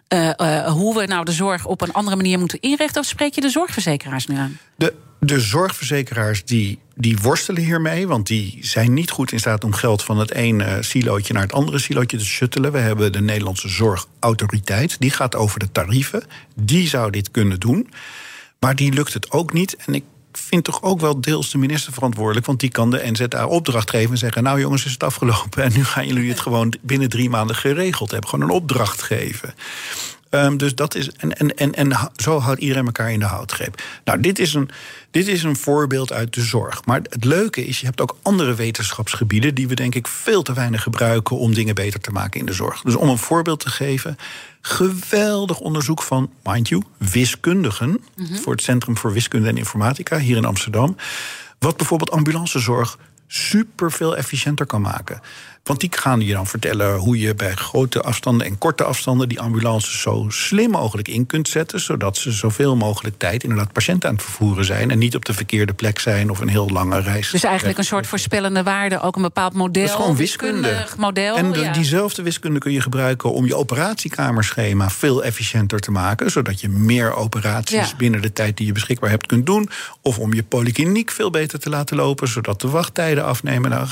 eh, eh, hoe we nou de zorg op een andere manier moeten inrichten? Of spreek je de zorgverzekeraars nu aan? De, de zorgverzekeraars die, die worstelen hiermee, want die zijn niet goed in staat om geld van het ene eh, silootje naar het andere silootje te shuttelen. We hebben de Nederlandse Zorgautoriteit, die gaat over de tarieven. Die zou dit kunnen doen, maar die lukt het ook niet. En ik vind toch ook wel deels de minister verantwoordelijk, want die kan de NZA opdracht geven en zeggen: Nou jongens, is het afgelopen en nu gaan jullie het gewoon binnen drie maanden geregeld hebben. Gewoon een opdracht geven. Ehm, dus dat is. En, en, en, en zo houdt iedereen elkaar in de houtgreep. Nou, dit is, een, dit is een voorbeeld uit de zorg. Maar het leuke is, je hebt ook andere wetenschapsgebieden. die we denk ik veel te weinig gebruiken om dingen beter te maken in de zorg. Dus om een voorbeeld te geven. Geweldig onderzoek van, mind you, wiskundigen. voor het Centrum voor Wiskunde en Informatica hier in Amsterdam. Wat bijvoorbeeld ambulancezorg super veel efficiënter kan maken. Want die gaan je dan vertellen hoe je bij grote afstanden en korte afstanden die ambulances zo slim mogelijk in kunt zetten, zodat ze zoveel mogelijk tijd inderdaad patiënten aan het vervoeren zijn en niet op de verkeerde plek zijn of een heel lange reis. Dus eigenlijk een soort voorspellende waarde, ook een bepaald model. Dat is gewoon wiskunde. wiskundig model. en de- ja. diezelfde wiskunde kun je gebruiken om je operatiekamerschema veel efficiënter te maken. Zodat je meer operaties Ja. binnen de tijd die je beschikbaar hebt kunt doen. Of om je polykliniek veel beter te laten lopen, zodat de wachttijden afnemen.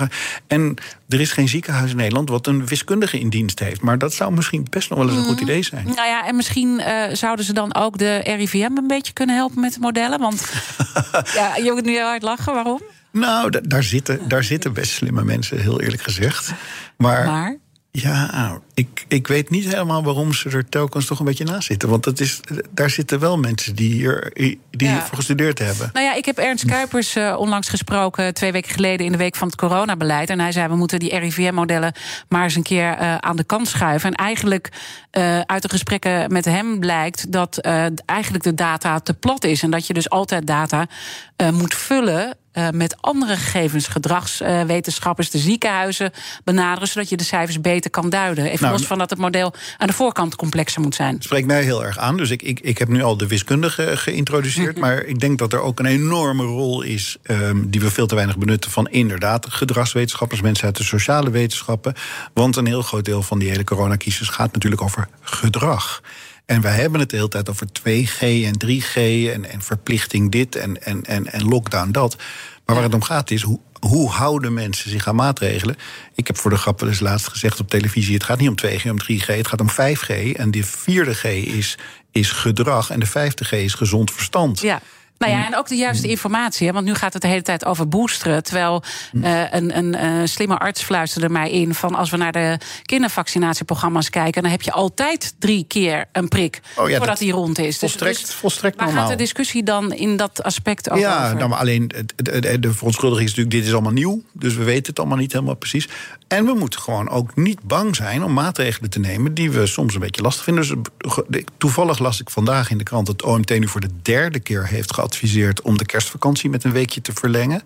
En er is geen ziekenhuis in Nederland wat een wiskundige in dienst heeft. Maar dat zou misschien best nog wel eens een goed idee zijn. Nou ja, en misschien eh, zouden ze dan ook de RIVM een beetje kunnen helpen met de modellen. Want ja, je moet nu heel hard lachen. Waarom? Nou, da- daar zitten, daar zitten best slimme mensen, heel eerlijk gezegd. Maar, Maar ja, ik, ik weet niet helemaal waarom ze er telkens toch een beetje naast zitten. Want dat is, daar zitten wel mensen die, hier, die Ja. hiervoor gestudeerd hebben. Nou ja, ik heb Ernst Kuipers eh, onlangs gesproken, twee weken geleden in de week van het coronabeleid. En hij zei: we moeten die RIVM-modellen maar eens een keer eh, aan de kant schuiven. En eigenlijk eh, uit de gesprekken met hem blijkt dat eigenlijk de data te plat is. En dat je dus altijd data moet vullen. Eh, met andere gegevens, gedragswetenschappers, de ziekenhuizen benaderen, zodat je de cijfers beter kan duiden. Even Nou, los van dat het model aan de voorkant complexer moet zijn. spreekt mij heel erg aan. Dus ik, ik, ik heb nu al de wiskundige geïntroduceerd. maar ik denk dat er ook een enorme rol is. ehm, die we veel te weinig benutten. van inderdaad gedragswetenschappers, mensen uit de sociale wetenschappen. Want een heel groot deel van die hele coronacrisis gaat natuurlijk over gedrag. En wij hebben het de hele tijd over 2G en 3G en, en verplichting dit en, en, en, en lockdown dat. Maar waar het om gaat is, hoe, hoe houden mensen zich aan maatregelen? Ik heb voor de grap eens laatst gezegd op televisie... het gaat niet om 2G, om 3G, het gaat om 5G. En die vierde G is, is gedrag en de vijfde G is gezond verstand. Ja. Nou ja, en ook de juiste informatie. Hè, want nu gaat het de hele tijd over boosteren. Terwijl eh, een, een eh, slimme arts fluisterde mij in... van als we naar de kindervaccinatieprogramma's kijken... dan heb je altijd drie keer een prik Oh ja, voordat dat- die rond is. volstrekt- volstrekt waar normaal. gaat de discussie dan in dat aspect ook Ja, over? nou, maar alleen de verontschuldiging is natuurlijk: dit is allemaal nieuw. Dus we weten het allemaal niet helemaal precies. En we moeten gewoon ook niet bang zijn om maatregelen te nemen die we soms een beetje lastig vinden. Dus eh, toevallig las ik vandaag in de krant dat OMT nu voor de derde keer heeft geadviseerd om de kerstvakantie met een weekje te verlengen.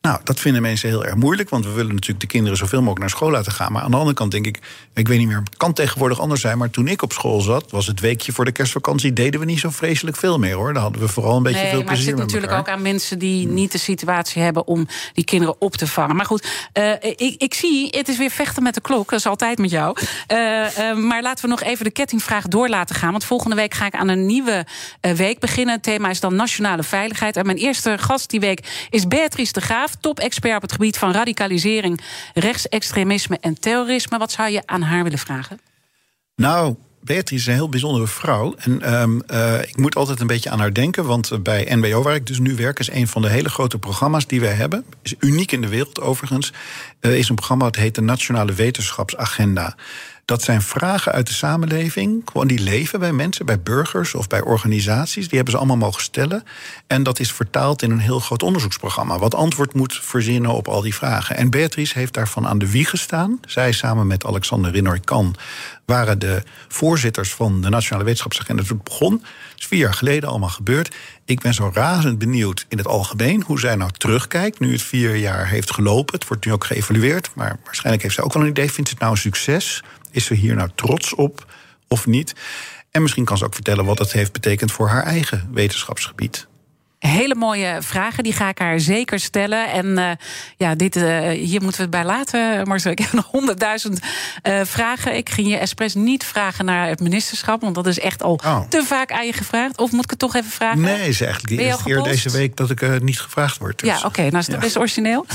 Nou, dat vinden mensen heel erg moeilijk, want we willen natuurlijk de kinderen zoveel mogelijk naar school laten gaan. Maar aan de andere kant denk ik, ik weet niet meer, het kan tegenwoordig anders zijn. Maar toen ik op school zat, was het weekje voor de kerstvakantie, deden we niet zo vreselijk veel meer hoor. Dan hadden we vooral een beetje Nee, veel maar het plezier zit natuurlijk elkaar. ook aan mensen die niet de situatie hebben om die kinderen op te vangen. Maar goed, eh, ik, ik zie, het is weer vechten met de klok. Dat is altijd met jou. Eh, eh, maar laten we nog even de kettingvraag door laten gaan. Want volgende week ga ik aan een nieuwe week beginnen. Het thema is dan nationale veiligheid. En mijn eerste gast die week is Beatrice de Graaf, top-expert op het gebied van radicalisering, rechtsextremisme en terrorisme. Wat zou je aan haar willen vragen? Nou, Beatrice is een heel bijzondere vrouw. En ehm, eh, ik moet altijd een beetje aan haar denken. Want bij NBO, waar ik dus nu werk, is een van de hele grote programma's die we hebben. Is uniek in de wereld overigens. Uh, is een programma dat heet de Nationale Wetenschapsagenda. Dat zijn vragen uit de samenleving, gewoon die leven bij mensen, bij burgers of bij organisaties. Die hebben ze allemaal mogen stellen. En dat is vertaald in een heel groot onderzoeksprogramma, wat antwoord moet verzinnen op al die vragen. En Beatrice heeft daarvan aan de wieg gestaan. Zij samen met Alexander Rinoy-Kan waren de voorzitters van de Nationale Wetenschapsagenda. Toen het begon, dat is vier jaar geleden allemaal gebeurd. Ik ben zo razend benieuwd in het algemeen hoe zij nou terugkijkt. Nu het vier jaar heeft gelopen. Het wordt nu ook geëvalueerd. Maar waarschijnlijk heeft ze ook wel een idee. Vindt het nou een succes? Is ze hier nou trots op of niet? En misschien kan ze ook vertellen wat het heeft betekend voor haar eigen wetenschapsgebied. Hele mooie vragen, die ga ik haar zeker stellen. En uh, ja, dit, uh, hier moeten we het bij laten, Marcel. Ik heb nog honderdduizend uh, vragen. Ik ging je expres niet vragen naar het ministerschap... want dat is echt al oh. te vaak aan je gevraagd. Of moet ik het toch even vragen? Nee, is eigenlijk de eerste keer deze week dat ik niet gevraagd word. Dus. Ja, oké, okay, nou is dat ja. best origineel.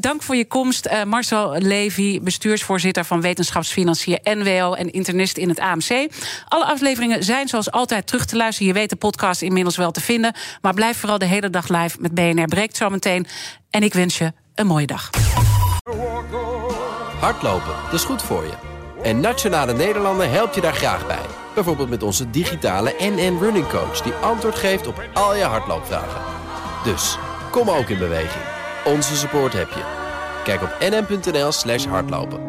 dank voor je komst, Marcel Levy... bestuursvoorzitter van Wetenschapsfinancier NWO... en internist in het AMC. Alle afleveringen zijn zoals altijd terug te luisteren. Je weet de podcast inmiddels wel te vinden... Maar blijf vooral de hele dag live met BNR Breekt zometeen. En ik wens je een mooie dag. Hardlopen, dat is goed voor je. En Nationale Nederlanden helpt je daar graag bij. Bijvoorbeeld met onze digitale NN Running Coach... die antwoord geeft op al je hardloopvragen. Dus, kom ook in beweging. Onze support heb je. Kijk op nn.nl slash hardlopen.